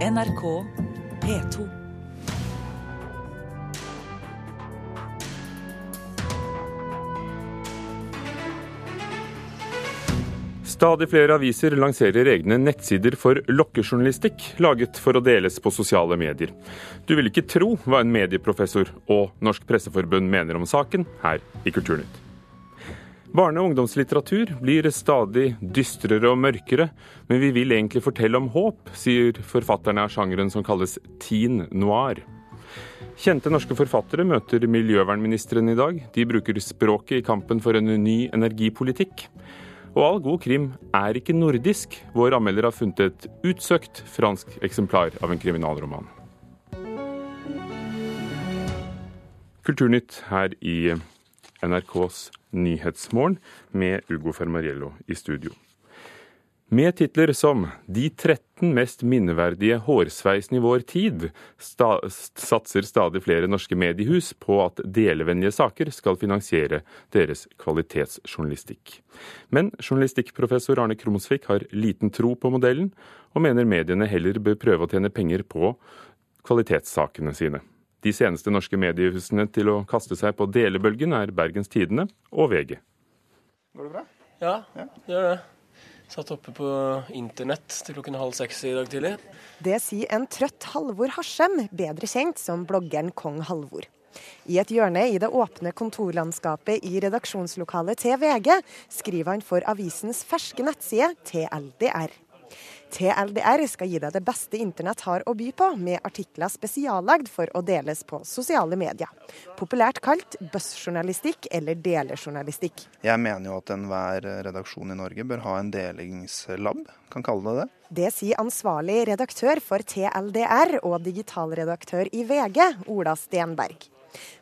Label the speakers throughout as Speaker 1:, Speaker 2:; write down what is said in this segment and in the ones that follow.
Speaker 1: NRK P2.
Speaker 2: Stadig flere aviser lanserer egne nettsider for lokkejournalistikk, laget for å deles på sosiale medier. Du vil ikke tro hva en medieprofessor og Norsk Presseforbund mener om saken, her i Kulturnytt. Barne- og ungdomslitteratur blir stadig dystrere og mørkere, men vi vil egentlig fortelle om håp, sier forfatterne av sjangeren som kalles teen noir. Kjente norske forfattere møter miljøvernministeren i dag. De bruker språket i kampen for en ny energipolitikk. Og all god krim er ikke nordisk. Vår anmelder har funnet et utsøkt fransk eksemplar av en kriminalroman. Kulturnytt her i NRKs Nyhetsmorgen med Ugo Fermariello i studio. Med titler som 'De 13 mest minneverdige hårsveisene i vår tid' sta satser stadig flere norske mediehus på at delevennlige saker skal finansiere deres kvalitetsjournalistikk. Men journalistikkprofessor Arne Krumsvik har liten tro på modellen, og mener mediene heller bør prøve å tjene penger på kvalitetssakene sine. De seneste norske mediehusene til å kaste seg på delebølgen er Bergens Tidende og VG.
Speaker 3: Går det bra?
Speaker 4: Ja, det gjør det. Satt oppe på internett til klokken halv seks i dag tidlig.
Speaker 5: Det sier en trøtt Halvor Harsem, bedre kjent som bloggeren Kong Halvor. I et hjørne i det åpne kontorlandskapet i redaksjonslokalet til VG skriver han for avisens ferske nettside TLDR. TLDR skal gi deg det beste internett har å by på, med artikler spesiallagd for å deles på sosiale medier. Populært kalt buzzjournalistikk eller delejournalistikk.
Speaker 3: Jeg mener jo at enhver redaksjon i Norge bør ha en delingslab, kan kalle det det.
Speaker 5: Det sier ansvarlig redaktør for TLDR og digitalredaktør i VG, Ola Stenberg.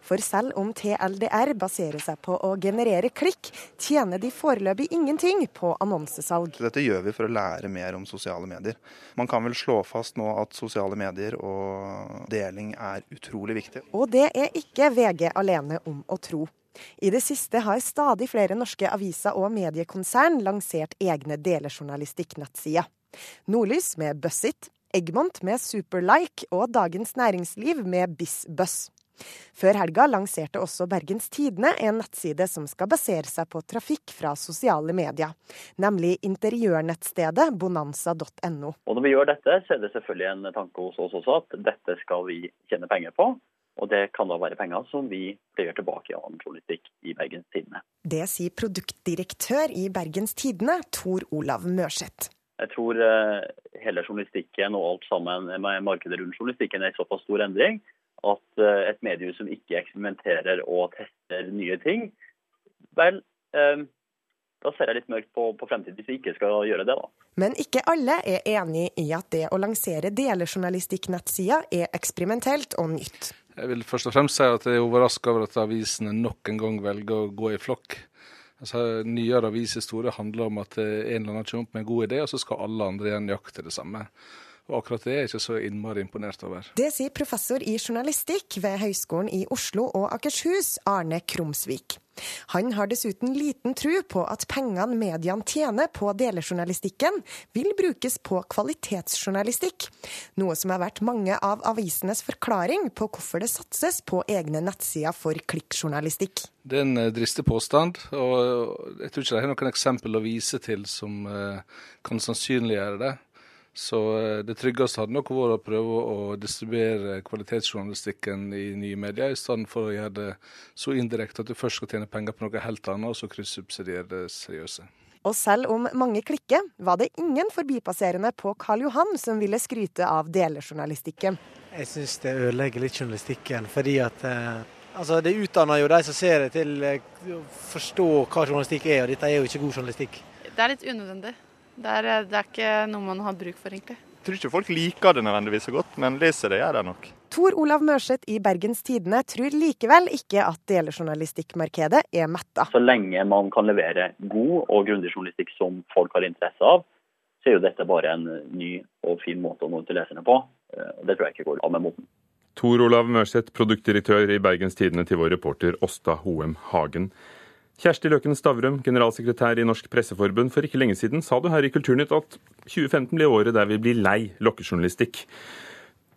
Speaker 5: For selv om TLDR baserer seg på å generere klikk, tjener de foreløpig ingenting på annonsesalg.
Speaker 3: Dette gjør vi for å lære mer om sosiale medier. Man kan vel slå fast nå at sosiale medier og deling er utrolig viktig.
Speaker 5: Og det er ikke VG alene om å tro. I det siste har stadig flere norske aviser og mediekonsern lansert egne delejournalistikk-nettsider. Nordlys med Bussit, Egmont med Superlike og Dagens Næringsliv med BissBuzz. Før helga lanserte også Bergens Tidende en nettside som skal basere seg på trafikk fra sosiale medier, nemlig interiørnettstedet bonanza.no.
Speaker 6: Og Når vi gjør dette, så er det selvfølgelig en tanke hos oss også at dette skal vi tjene penger på. Og det kan da være penger som vi pleier tilbake i annen journalistikk i Bergens Tidende.
Speaker 5: Det sier produktdirektør i Bergens Tidende, Tor Olav Mørseth.
Speaker 6: Jeg tror hele journalistikken og alt sammen med markedet rundt journalistikken er i såpass stor endring at et medium som ikke eksperimenterer og tester nye ting, vel, eh, da ser jeg litt mørkt på, på fremtiden hvis vi ikke skal gjøre det, da.
Speaker 5: Men ikke alle er enig i at det å lansere delejournalistikk-nettsider er eksperimentelt og nytt.
Speaker 7: Jeg vil først og fremst si at jeg er overraska over at avisene nok en gang velger å gå i flokk. Altså, Nyere avishistorie handler om at en eller annen kommer opp med en god idé, og så skal alle andre igjen jakte det samme. Og akkurat det er jeg ikke så innmari imponert over.
Speaker 5: Det sier professor i journalistikk ved Høgskolen i Oslo og Akershus, Arne Krumsvik. Han har dessuten liten tro på at pengene mediene tjener på delejournalistikken, vil brukes på kvalitetsjournalistikk. Noe som har vært mange av avisenes forklaring på hvorfor det satses på egne nettsider for klikkjournalistikk.
Speaker 7: Det er en dristig påstand, og jeg tror ikke de har noen eksempel å vise til som kan sannsynliggjøre det. Så det tryggeste hadde nok vært å prøve å distribuere kvalitetsjournalistikken i nye medier, i stedet for å gjøre det så indirekte at du først skal tjene penger på noe helt annet, og så kryssubsidiere det seriøse.
Speaker 5: Og selv om mange klikker, var det ingen forbipasserende på Karl Johan som ville skryte av delejournalistikken.
Speaker 8: Jeg syns det ødelegger litt journalistikken, fordi at eh, altså det utdanner jo de som ser det til å forstå hva journalistikk er, og dette er jo ikke god journalistikk.
Speaker 9: Det er litt unødvendig. Det er, det er, ikke noe man har bruk for, egentlig.
Speaker 10: Jeg tror ikke folk liker det nødvendigvis så godt, men leser det gjør de nok.
Speaker 5: Tor Olav Mørseth i Bergens Tidende tror likevel ikke at delejournalistikkmarkedet er metta.
Speaker 6: Så lenge man kan levere god og grundig journalistikk som folk har interesse av, så er jo dette bare en ny og fin måte å nå ut til leserne på. Det tror jeg ikke går av med moten.
Speaker 2: Tor Olav Mørseth, produktdirektør i Bergens Tidende, til vår reporter Åsta Hoem Hagen. Kjersti Løken Stavrum, generalsekretær i Norsk Presseforbund. For ikke lenge siden sa du her i Kulturnytt at 2015 blir året der vi blir lei lokkejournalistikk.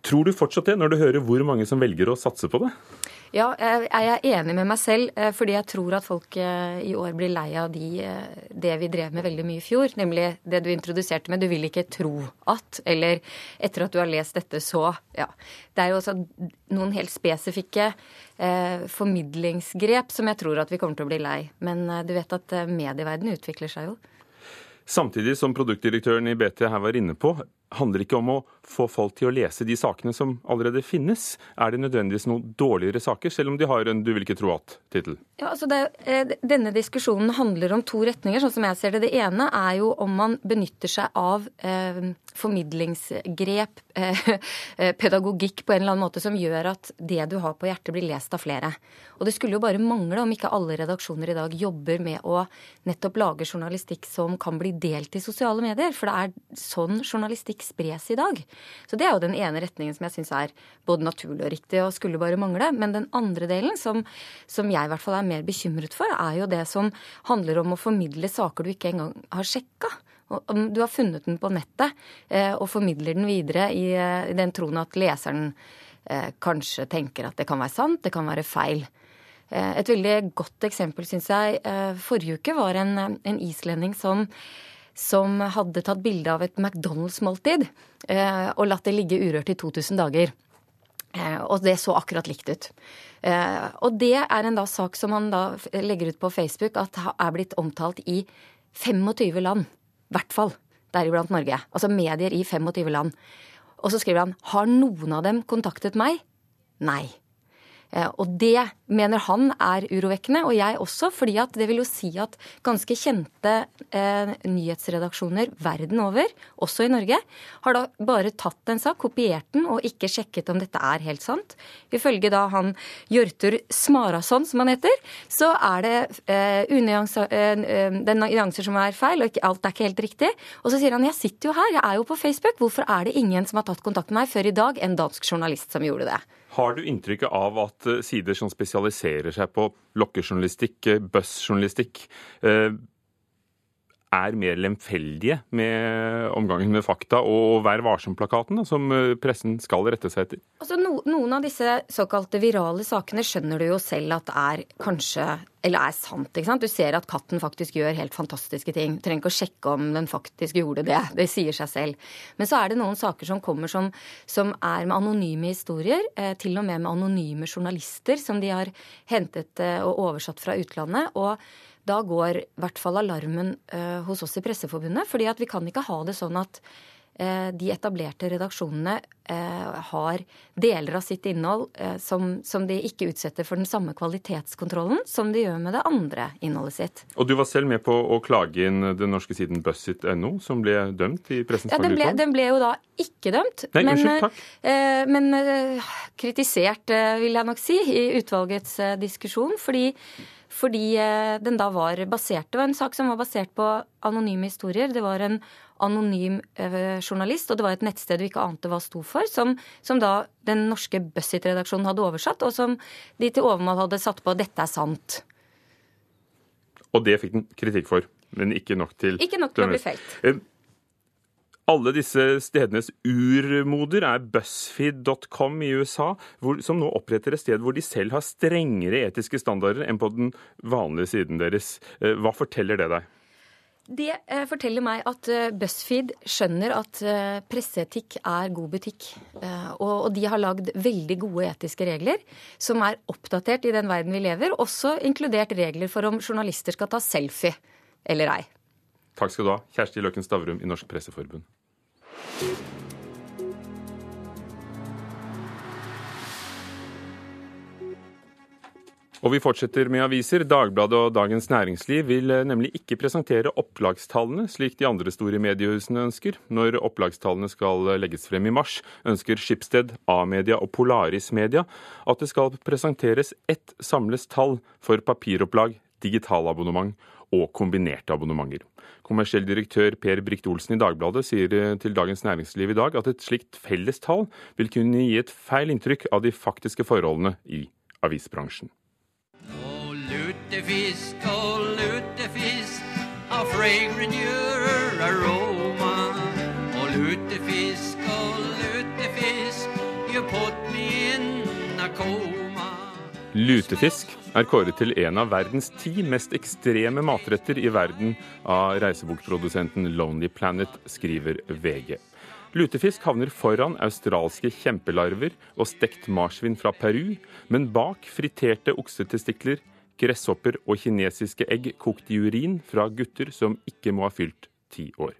Speaker 2: Tror du fortsatt det, når du hører hvor mange som velger å satse på det?
Speaker 11: Ja, jeg er enig med meg selv, eh, fordi jeg tror at folk eh, i år blir lei av de, eh, det vi drev med veldig mye i fjor. Nemlig det du introduserte med 'du vil ikke tro at', eller 'etter at du har lest dette, så'. Ja. Det er jo også noen helt spesifikke eh, formidlingsgrep som jeg tror at vi kommer til å bli lei. Men eh, du vet at medieverdenen utvikler seg jo.
Speaker 2: Samtidig som produktdirektøren i BT her var inne på, handler ikke om å få folk til å lese de sakene som allerede finnes. Er det nødvendigvis noen dårligere saker, selv om de har en 'du vil ikke tro at'-tittel?
Speaker 11: Ja, altså det, eh, denne diskusjonen handler om to retninger, sånn som jeg ser det. Det ene er jo om man benytter seg av eh, formidlingsgrep, eh, pedagogikk på en eller annen måte som gjør at det du har på hjertet, blir lest av flere. Og det skulle jo bare mangle om ikke alle redaksjoner i dag jobber med å nettopp lage journalistikk som kan bli delt i sosiale medier. For det er sånn journalistikk spres i dag. Så det er jo den ene retningen som jeg syns er både naturlig og riktig og skulle bare mangle. Men den andre delen, som, som jeg i hvert fall er mer bekymret for, er jo det som handler om å formidle saker du ikke engang har sjekka. Du har funnet den på nettet eh, og formidler den videre i, eh, den troen at leseren eh, kanskje tenker at det kan være sant, det kan være feil. Et veldig godt eksempel, syns jeg, forrige uke var en, en islending som som hadde tatt bilde av et McDonald's-måltid eh, og latt det ligge urørt i 2000 dager. Eh, og det så akkurat likt ut. Eh, og det er en da sak som han da legger ut på Facebook at er blitt omtalt i 25 land. I hvert fall. Deriblant Norge. Altså medier i 25 land. Og så skriver han har noen av dem kontaktet meg? Nei. Eh, og det mener han er urovekkende, og jeg også, fordi at det vil jo si at ganske kjente eh, nyhetsredaksjoner verden over, også i Norge, har da bare tatt en sak, kopiert den og ikke sjekket om dette er helt sant. Ifølge da han Hjørtur Smarason, som han heter, så er det eh, unyanser, eh, eh, den nyanser som er feil, og ikke, alt er ikke helt riktig. Og så sier han jeg sitter jo her, jeg er jo på Facebook, hvorfor er det ingen som har tatt kontakt med meg før i dag, en dansk journalist som gjorde det?
Speaker 2: Har du inntrykk av at eh, sider som spesialiserer seg på lokkejournalistikk, eh, buzzjournalistikk, eh, er mer lemfeldige med omgangen med fakta og Vær varsom-plakaten, som pressen skal rette seg etter?
Speaker 11: Altså, no, noen av disse såkalte virale sakene skjønner du jo selv at er kanskje eller er sant. ikke sant? Du ser at katten faktisk gjør helt fantastiske ting. Du trenger ikke å sjekke om den faktisk gjorde det. Det sier seg selv. Men så er det noen saker som kommer som, som er med anonyme historier. Eh, til og med med anonyme journalister som de har hentet eh, og oversatt fra utlandet. og da går i hvert fall alarmen uh, hos oss i Presseforbundet. fordi at vi kan ikke ha det sånn at uh, de etablerte redaksjonene uh, har deler av sitt innhold som, som, de ikke utsetter for den samme kvalitetskontrollen som de gjør med det andre innholdet sitt.
Speaker 2: Og du var selv med på å klage inn den norske siden bussit.no, som ble dømt i Pressens
Speaker 11: ja, den ble, den ble jo da ikke dømt,
Speaker 2: Nei,
Speaker 11: men,
Speaker 2: unnskyld,
Speaker 11: men kritisert, vil jeg nok si, i utvalgets diskusjon. fordi fordi eh, den da var basert Det var en sak som var basert på anonyme historier. Det var en anonym eh, journalist, og det var et nettsted du ikke ante hva sto for, som, som da den norske Bussit-redaksjonen hadde oversatt, og som de til overmål hadde satt på 'dette er sant'.
Speaker 2: Og det fikk den kritikk for, men ikke nok til
Speaker 11: Ikke nok til å bli felt.
Speaker 2: Alle disse stedenes urmoder er BuzzFeed.com i USA, hvor, som nå oppretter et sted hvor de selv har strengere etiske standarder enn på den vanlige siden deres. Eh, hva forteller det deg?
Speaker 11: Det eh, forteller meg at eh, BuzzFeed skjønner at presseetikk er god butikk. Og, og, de har lagd veldig gode etiske regler som er oppdatert i den verden vi lever, også inkludert regler for om journalister skal ta selfie eller ei.
Speaker 2: Takk skal du ha, Kjersti Løken Stavrum i Norsk Presseforbund. Og vi fortsetter med aviser. Dagbladet og Dagens Næringsliv vil eh, nemlig ikke presentere opplagstallene, slik de andre store mediehusene ønsker. Når opplagstallene skal eh, legges frem i mars, ønsker Skipsted, A-media og Polaris Media at det skal presenteres ett samles tall for papiropplag, digitalabonnement og kombinerte abonnementer. Kommersiell direktør Per Brikte Olsen i Dagbladet sier eh, til Dagens Næringsliv i dag at et slikt felles tall vil kunne gi et feil inntrykk av de faktiske forholdene i avisbransjen.
Speaker 12: Og lutefisk og lutefisk a fragrant your aroma. Og lutefisk og lutefisk, you put me in a coma.
Speaker 2: Lutefisk er kåret til en av verdens ti mest ekstreme matretter i verden av reisebokprodusenten Lonely Planet, skriver VG. Lutefisk havner foran australske kjempelarver og stekt marsvin fra Peru, men bak friterte oksetestikler, gresshopper og kinesiske egg kokt i urin fra gutter som ikke må ha fylt ti år.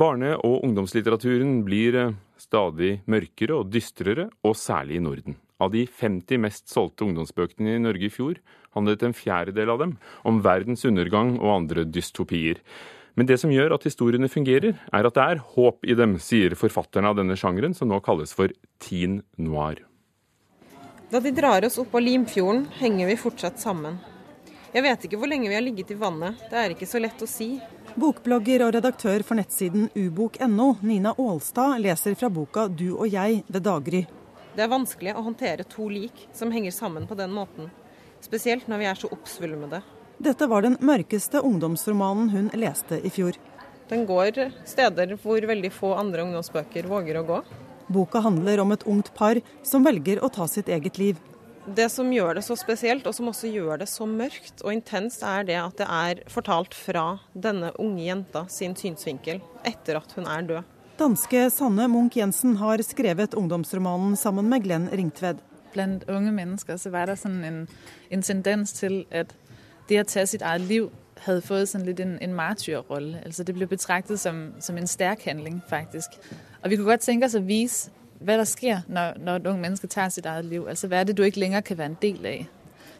Speaker 2: Barne- og ungdomslitteraturen blir eh, stadig mørkere og dystrere, og særlig i Norden. Av de 50 mest solgte ungdomsbøkene i Norge i fjor handlet en fjerdedel av dem om verdens undergang og andre dystopier. Men det som gjør at historiene fungerer, er at det er håp i dem, sier forfatterne av denne sjangeren, som nå kalles for teen noir.
Speaker 13: Da de drar oss opp av Limfjorden, henger vi fortsatt sammen. Jeg vet ikke hvor lenge vi har ligget i vannet, det er ikke så lett å si.
Speaker 14: Bokblogger og redaktør for nettsiden ubok.no, Nina Aalstad, leser fra boka 'Du og jeg ved daggry'.
Speaker 13: Det er vanskelig å håndtere to lik som henger sammen på den måten. Spesielt når vi er så oppsvulmede.
Speaker 14: Dette var den mørkeste ungdomsromanen hun leste i fjor.
Speaker 13: Den går steder hvor veldig få andre ungdomsbøker våger å gå.
Speaker 14: Boka handler om et ungt par som velger å ta sitt eget liv.
Speaker 13: Det som gjør det så spesielt, og som også gjør det så mørkt og intenst, er det at det er fortalt fra denne unge jenta sin synsvinkel etter at hun er død.
Speaker 14: Danske Sanne Munch-Jensen har skrevet ungdomsromanen sammen med Glenn Ringtved.
Speaker 15: Blant unge mennesker så var det sånn en, en tendens til at det å ta sitt eget liv hadde fått sånn litt en, en martyrrolle. Altså det ble betraktet som, som en sterk handling, faktisk. Og vi kunne godt tenke oss å vise hva der skjer når, når et ungt menneske tar sitt eget liv. Altså hva er det du ikke lenger kan være en del av.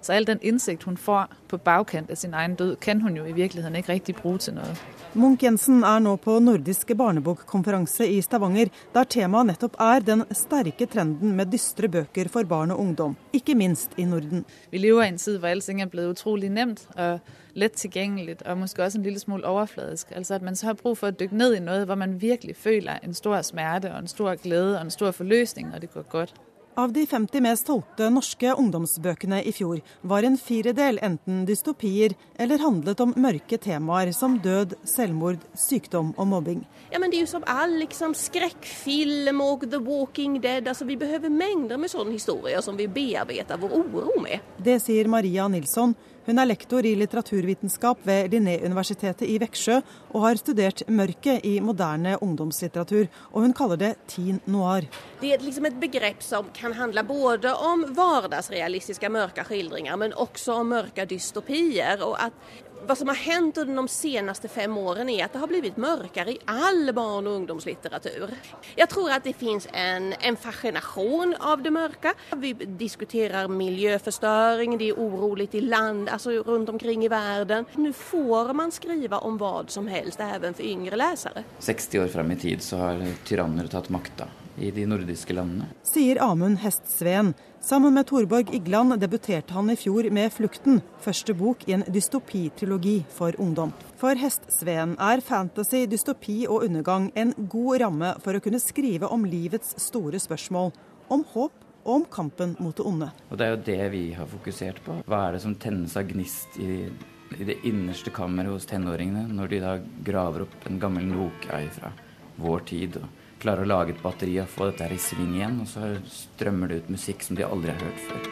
Speaker 15: Så all den innsikt hun får på bagkant av sin egen død, kan hun jo i virkeligheten ikke riktig bruke til noe.
Speaker 14: Munch-Jensen er nå på nordisk barnebokkonferanse i Stavanger, der temaet nettopp er den sterke trenden med dystre bøker for barn og ungdom, ikke minst i Norden.
Speaker 15: Vi lever i en tid hvor allting er blitt utrolig nemt og lett tilgjengelig, og måske også en lille smule overfladisk. Altså at man så har brug for å dykke ned i noe hvor man virkelig føler en stor smerte og en stor glede og en stor forløsning når det går godt.
Speaker 14: Av de 50 mest solgte norske ungdomsbøkene i fjor var en firedel enten dystopier eller handlet om mørke temaer som død, selvmord, sykdom og mobbing.
Speaker 16: Ja, men Det er jo som all liksom, skrekkfilm og The Walking Dead. Altså, vi behøver mengder med sånne historier som vi bearbeider vår uro med.
Speaker 14: Det sier Maria Nilsson. Hun er lektor i litteraturvitenskap ved Linné-universitetet i Veksjø, og har studert mørket i moderne ungdomslitteratur. Og hun kaller det teen noir.
Speaker 16: Det er liksom et begrep som kan handle både om hverdagsrealistiske mørke skildringer, men også om mørke dystopier. og at hva som har hendt under de seneste fem årene, er at det har blitt mørkere i all barn- og ungdomslitteratur. Jeg tror at det finnes en, en fascinasjon av det mørke. Vi diskuterer miljøforstøring, det er urolig i land, altså rundt omkring i verden. Nå får man skrive om hva som helst, også for yngre lesere.
Speaker 17: 60 år frem i tid så har tyranner tatt makta i de nordiske landene.
Speaker 14: Sier Amund Hestsveen. Sammen med Torborg Igland debuterte han i fjor med 'Flukten', første bok i en dystopitrilogi for ungdom. For Hestsveen er fantasy, dystopi og undergang en god ramme for å kunne skrive om livets store spørsmål, om håp og om kampen mot det onde.
Speaker 17: Og Det er jo det vi har fokusert på. Hva er det som tennes av gnist i, i det innerste kammeret hos tenåringene, når de da graver opp en gammel Nokia fra vår tid? og klarer å lage et batteri og få dette her i sving igjen, og så strømmer det ut musikk som de aldri har hørt før.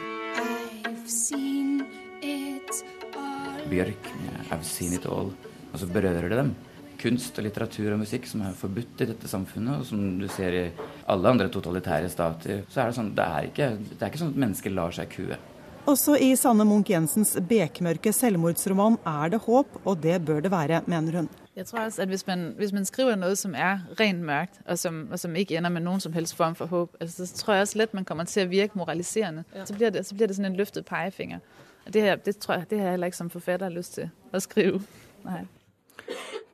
Speaker 17: Bjørk med 'I've Seen It All'. Og så berører det dem. Kunst og litteratur og musikk som er forbudt i dette samfunnet, og som du ser i alle andre totalitære stater, så er det sånn det er ikke, det er ikke sånn at mennesker lar seg kue.
Speaker 14: Også i Sanne Munch-Jensens bekmørke selvmordsroman er det håp, og det bør det være, mener hun.
Speaker 15: Jeg tror også, at hvis man, hvis man skriver noe som er rent mørkt, og som, og som, ikke ender med noen som helst form for håp, altså, så tror jeg også lett man kommer til å virke moraliserende. Ja. Så, blir det, så blir det sånn en løftet pekefinger. Det, her, det tror jeg det har jeg heller ikke som forfatter lyst til å skrive. Nei.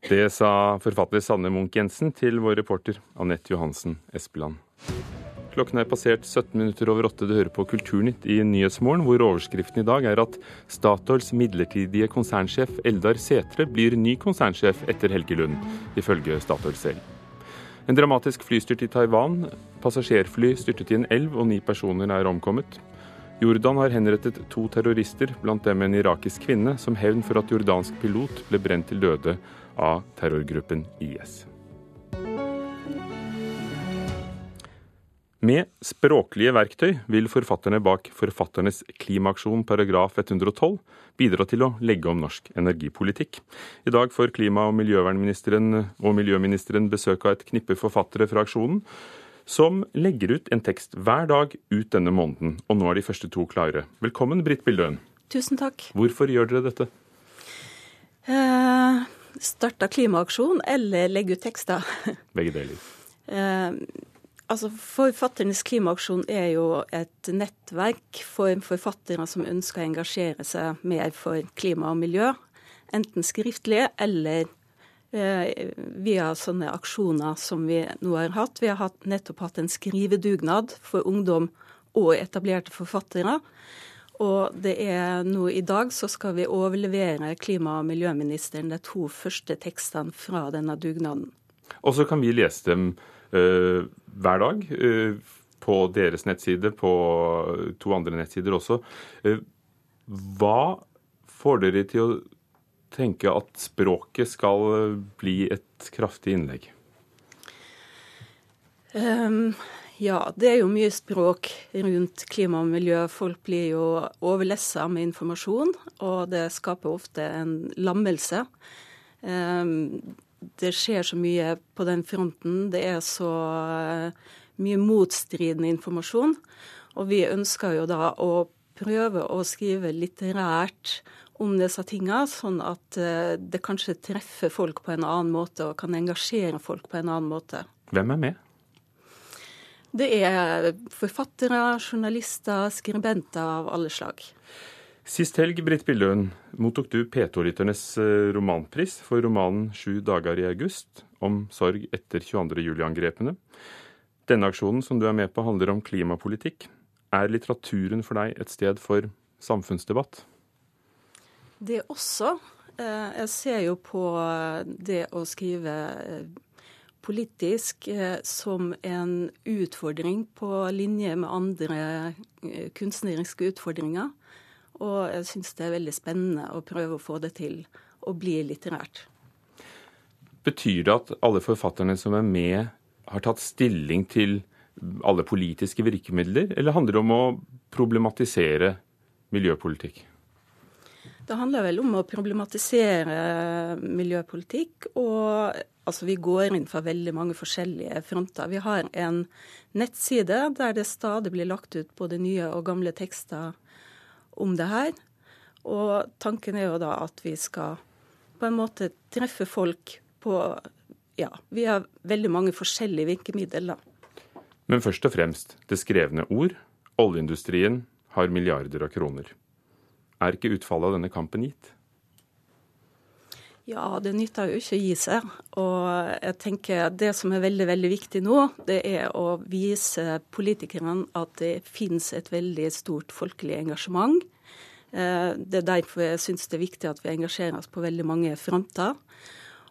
Speaker 2: Det sa forfatter Sanne Munch-Jensen til vår reporter Anette Johansen Espeland. Klokken er passert 17 minutter over åtte. Du hører på Kulturnytt i Nyhetsmorgen, hvor overskriften i dag er at Statoils midlertidige konsernsjef Eldar Setre blir ny konsernsjef etter Helge Lund, ifølge Statoil selv. En dramatisk flystyrt i Taiwan. Passasjerfly styrtet i en elv, og ni personer er omkommet. Jordan har henrettet to terrorister, blant dem en irakisk kvinne, som hevn for at jordansk pilot ble brent til døde av terrorgruppen IS. Med språklige verktøy vil forfatterne bak Forfatternes klimaaksjon paragraf 112 bidra til å legge om norsk energipolitikk. I dag får klima- og miljøvernministeren og miljøministeren besøk av et knippe forfattere fra aksjonen, som legger ut en tekst hver dag ut denne måneden. Og nå er de første to klare. Velkommen, Britt Bildøen.
Speaker 18: Tusen takk.
Speaker 2: Hvorfor gjør dere dette?
Speaker 18: Eh, starta klimaaksjon eller legge ut tekster?
Speaker 2: Begge deler.
Speaker 18: Eh, altså Forfatternes klimaaksjon er jo et nettverk for forfattere som ønsker å engasjere seg mer for klima og miljø. Enten skriftlig eller eh, via sånne aksjoner som vi nå har hatt. Vi har hatt, nettopp hatt en skrivedugnad for ungdom og etablerte forfattere. Og det er nå i dag så skal vi overlevere klima- og miljøministeren de to første tekstene fra denne dugnaden.
Speaker 2: Og så kan vi lese dem hver dag uh, på deres nettside, på to andre nettsider også. Uh, hva får dere til å tenke at språket skal bli et kraftig innlegg?
Speaker 18: Um, ja, det er jo mye språk rundt klima og miljø. Folk blir jo overlessa med informasjon, og det skaper ofte en lammelse. Um, det skjer så mye på den fronten. Det er så uh, mye motstridende informasjon. Og vi ønsker jo da å prøve å skrive litterært om disse tinga, sånn at uh, det kanskje treffer folk på en annen måte og kan engasjere folk på en annen måte.
Speaker 2: Hvem er med?
Speaker 18: Det er forfattere, journalister, skribenter av alle slag.
Speaker 2: Sist helg, Britt Billøen, mottok du P2-lytternes eh, romanpris for romanen 'Sju dager i august', om sorg etter 22. juli-angrepene. Denne aksjonen som du er med på, handler om klimapolitikk. Er litteraturen for deg et sted for samfunnsdebatt?
Speaker 18: Det også. Eh, jeg ser jo på det å skrive politisk eh, som en utfordring på linje med andre eh, kunstneriske utfordringer. Og jeg syns det er veldig spennende å prøve å få det til å bli litterært.
Speaker 2: Betyr det at alle forfatterne som er med, har tatt stilling til alle politiske virkemidler, eller handler det om å problematisere miljøpolitikk?
Speaker 18: Det handler vel om å problematisere miljøpolitikk. Og altså, vi går inn for veldig mange forskjellige fronter. Vi har en nettside der det stadig blir lagt ut både nye og gamle tekster om det her. Og tanken er jo da at vi skal på en måte treffe folk på Ja, vi har veldig mange forskjellige virkemidler, da.
Speaker 2: Men først og fremst det skrevne ord. Oljeindustrien har milliarder av kroner. Er ikke utfallet av denne kampen gitt?
Speaker 18: Ja, det nytter jo ikke å gi seg. Og jeg tenker det som er veldig veldig viktig nå, det er å vise politikerne at det finnes et veldig stort folkelig engasjement. Eh, det er derfor jeg syns det er viktig at vi engasjerer oss på veldig mange fronter.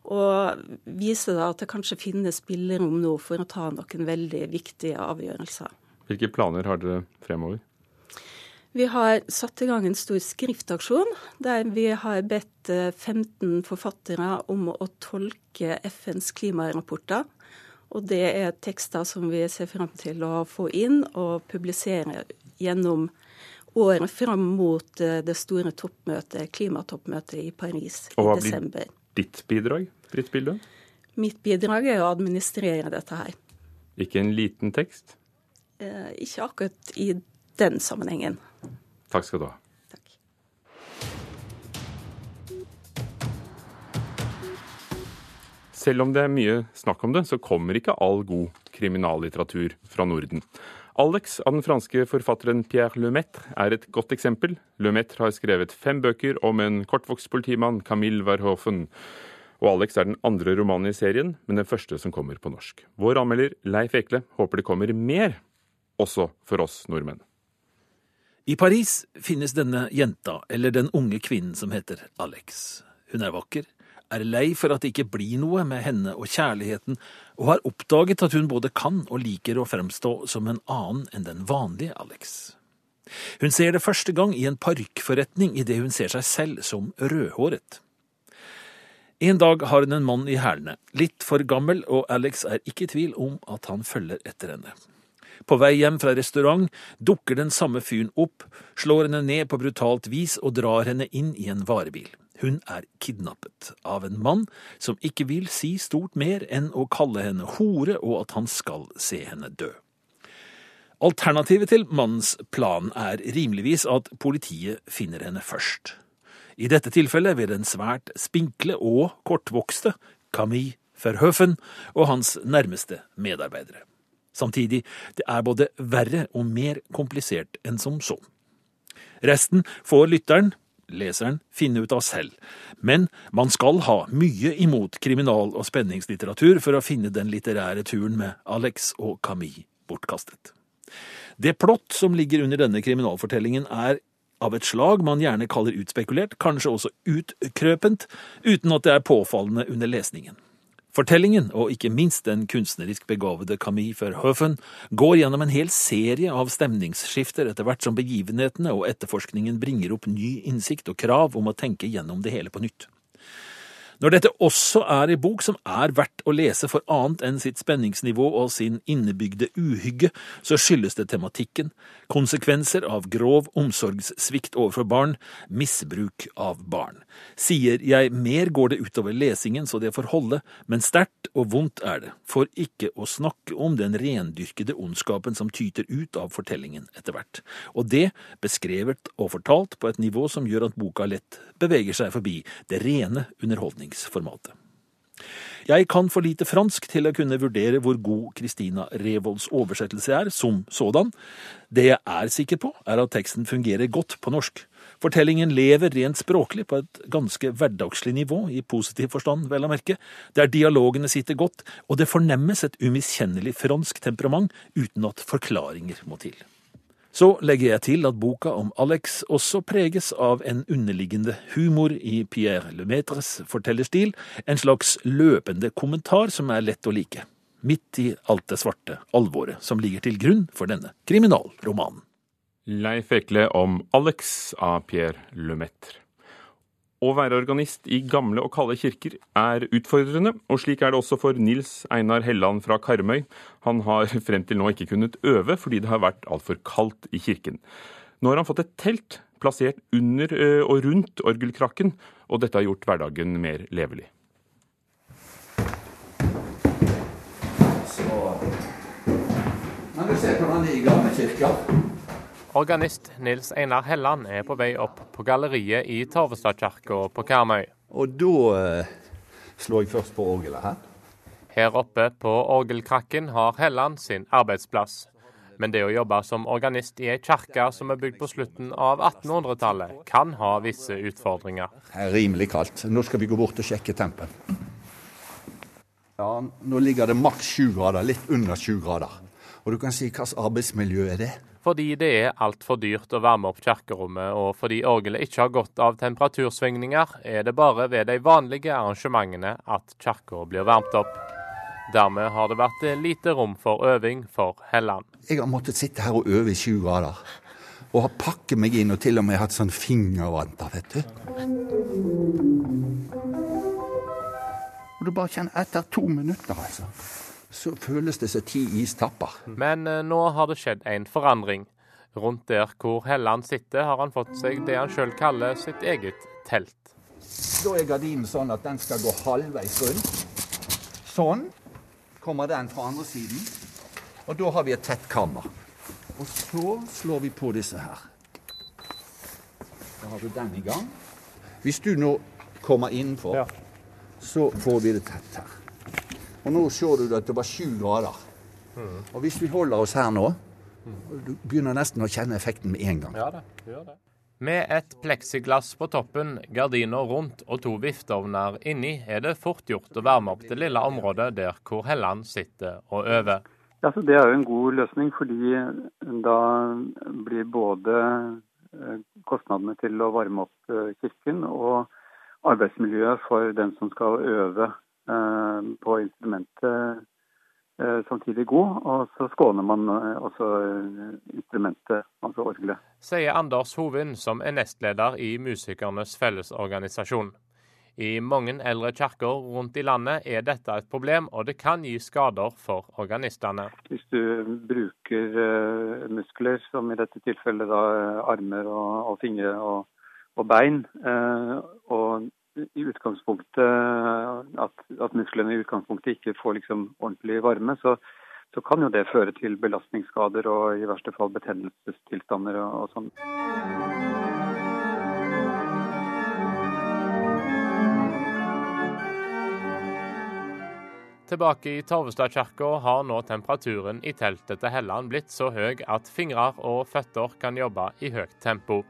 Speaker 18: Og vise da at det kanskje finnes spillerom nå for å ta noen veldig viktige avgjørelser.
Speaker 2: Hvilke planer har dere fremover?
Speaker 18: Vi har satt i gang en stor skriftaksjon der vi har bedt 15 forfattere om å tolke FNs klimarapporter. Og det er tekster som vi ser frem til å få inn og publisere gjennom året fram mot det store toppmøtet, klimatoppmøtet i Paris i desember.
Speaker 2: Og hva blir ditt bidrag, Britt Bilde?
Speaker 18: Mitt bidrag er å administrere dette her.
Speaker 2: Ikke en liten tekst?
Speaker 18: Eh, ikke akkurat i den sammenhengen.
Speaker 2: Takk skal du ha. Selv om det er mye snakk om det, så kommer ikke all god kriminallitteratur fra Norden. Alex av den franske forfatteren Pierre Lemaitre er et godt eksempel. Lemaitre har skrevet fem bøker om en kortvokst politimann, Camille Verhoeven. Og Alex er den andre romanen i serien, men den første som kommer på norsk. Vår anmelder Leif Ekle håper det kommer mer, også for oss nordmenn.
Speaker 19: I Paris finnes denne jenta, eller den unge kvinnen som heter Alex. Hun er vakker, er lei for at det ikke blir noe med henne og kjærligheten, og har oppdaget at hun både kan og liker å fremstå som en annen enn den vanlige Alex. Hun ser det første gang i en parykkforretning idet hun ser seg selv som rødhåret. En dag har hun en mann i hælene, litt for gammel, og Alex er ikke i tvil om at han følger etter henne. På vei hjem fra restaurant dukker den samme fyren opp, slår henne ned på brutalt vis og drar henne inn i en varebil. Hun er kidnappet av en mann som ikke vil si stort mer enn å kalle henne hore og at han skal se henne dø. Alternativet til mannens plan er rimeligvis at politiet finner henne først. I dette tilfellet ved den svært spinkle og kortvokste Camille Verhoeven og hans nærmeste medarbeidere. Samtidig, det er både verre og mer komplisert enn som så. Resten får lytteren, leseren, finne ut av selv, men man skal ha mye imot kriminal- og spenningslitteratur for å finne den litterære turen med Alex og Camille bortkastet. Det plott som ligger under denne kriminalfortellingen er av et slag man gjerne kaller utspekulert, kanskje også utkrøpent, uten at det er påfallende under lesningen. Fortellingen, og ikke minst den kunstnerisk begavede Camille Verhoeven, går gjennom en hel serie av stemningsskifter etter hvert som begivenhetene og etterforskningen bringer opp ny innsikt og krav om å tenke gjennom det hele på nytt. Når dette også er ei bok som er verdt å lese for annet enn sitt spenningsnivå og sin innebygde uhygge, så skyldes det tematikken, konsekvenser av grov omsorgssvikt overfor barn, misbruk av barn. Sier jeg mer, går det utover lesingen så det får holde, men sterkt og vondt er det, for ikke å snakke om den rendyrkede ondskapen som tyter ut av fortellingen etter hvert. Og det beskrevet og fortalt på et nivå som gjør at boka lett beveger seg forbi det rene underholdningsformatet. Jeg kan for lite fransk til å kunne vurdere hvor god Christina Revolds oversettelse er som sådan. Det jeg er sikker på, er at teksten fungerer godt på norsk. Fortellingen lever rent språklig på et ganske hverdagslig nivå, i positiv forstand, vel å merke, der dialogene sitter godt, og det fornemmes et umiskjennelig fransk temperament uten at forklaringer må til. Så legger jeg til at boka om Alex også preges av en underliggende humor i Pierre Lemaitres fortellerstil, en slags løpende kommentar som er lett å like, midt i alt det svarte alvoret som ligger til grunn for denne kriminalromanen.
Speaker 2: Leif Ekle om Alex av Pierre Lemaitre. Å være organist i gamle og kalde kirker er utfordrende, og slik er det også for Nils Einar Helland fra Karmøy. Han har frem til nå ikke kunnet øve fordi det har vært altfor kaldt i kirken. Nå har han fått et telt plassert under og rundt orgelkrakken, og dette har gjort hverdagen mer levelig.
Speaker 20: Så Men du ser hvordan det er i gamle kirker.
Speaker 21: Organist Nils Einar Helland er på vei opp på galleriet i Torvestadkirka på Karmøy.
Speaker 20: Og da eh, slår jeg først på orgelet her.
Speaker 21: Her oppe på orgelkrakken har Helland sin arbeidsplass. Men det å jobbe som organist i ei kirke som er bygd på slutten av 1800-tallet, kan ha visse utfordringer.
Speaker 20: Det er rimelig kaldt. Nå skal vi gå bort og sjekke tempen. Ja, nå ligger det maks sju grader, litt under sju grader. Og du kan si hvilket arbeidsmiljø er det?
Speaker 21: Fordi det er altfor dyrt å varme opp kirkerommet, og fordi orgelet ikke har godt av temperatursvingninger, er det bare ved de vanlige arrangementene at kirka blir varmt opp. Dermed har det vært lite rom for øving for Helland.
Speaker 20: Jeg har måttet sitte her og øve i sju grader. Og har pakket meg inn og til og med hatt sånn fingervanter, vet du. Og du bare kjenner etter to minutter, altså så føles det som ti istapper.
Speaker 21: Men eh, nå har det skjedd en forandring. Rundt der hvor Helland sitter, har han fått seg det han sjøl kaller sitt eget telt.
Speaker 20: Da er gardinen sånn at den skal gå halvveis rundt. Sånn kommer den fra andre siden. Og da har vi et tett kammer. Og så slår vi på disse her. Da har du den i gang. Hvis du nå kommer innenfor, ja. så får vi det tett her. Og nå ser du at det var sju grader. Mm. Og hvis vi holder oss her nå, du begynner nesten å kjenne effekten med en gang.
Speaker 21: Ja, det, gjør det. Med et pleksiglass på toppen, gardiner rundt og to vifteovner inni, er det fort gjort å varme opp det lille området der hvor Helland sitter og øver.
Speaker 22: Ja, det er jo en god løsning, fordi da blir både eh, kostnadene til å varme opp eh, kirken og arbeidsmiljøet for den som skal øve på instrumentet eh, samtidig god. Og så skåner man eh, også eh, instrumentet, altså orgelet.
Speaker 21: Sier Anders Hovin, som er nestleder i Musikernes Fellesorganisasjon. I mange eldre kirker rundt i landet er dette et problem, og det kan gi skader for organistene.
Speaker 22: Hvis du bruker eh, muskler, som i dette tilfellet da eh, armer og, og fingre og, og bein, eh, og i utgangspunktet at, at musklene i utgangspunktet ikke får liksom ordentlig varme, så, så kan jo det føre til belastningsskader og i verste fall betennelsestilstander og, og sånn.
Speaker 21: Tilbake i Torvestadkirka har nå temperaturen i teltet til Helland blitt så høy at fingre og føtter kan jobbe i høyt tempo.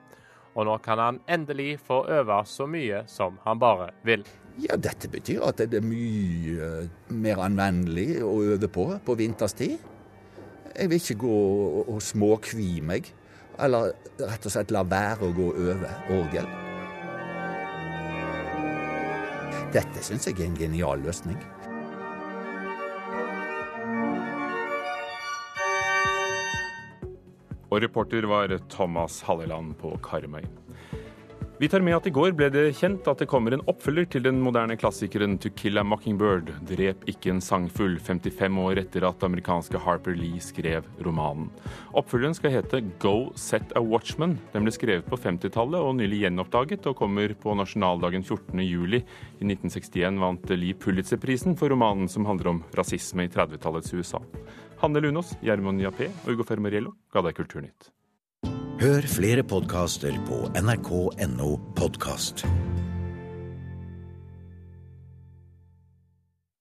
Speaker 21: Og nå kan han endelig få øve så mye som han bare vil.
Speaker 20: Ja, dette betyr at det er mye mer anvendelig å øve på på vinterstid. Jeg vil ikke gå og, småkvi meg, eller rett og slett la være å gå og øve orgel. Dette syns jeg er en genial løsning.
Speaker 2: Og reporter var Thomas Halleland på Karmøy. Vi tar med at i går ble det kjent at det kommer en oppfølger til den moderne klassikeren 'To Kill a Mockingbird', 'Drep ikke en sangfugl', 55 år etter at amerikanske Harper Lee skrev romanen. Oppfølgeren skal hete 'Go Set a Watchman'. Den ble skrevet på 50-tallet og nylig gjenoppdaget, og kommer på nasjonaldagen 14.07. I 1961 vant Lee Pulitzer-prisen for romanen som handler om rasisme i 30-tallets USA. Hanne Lunås, Gjermund Jappé og Ugo Fermariello ga deg Kulturnytt.
Speaker 23: Hør flere podkaster på nrk.no podkast.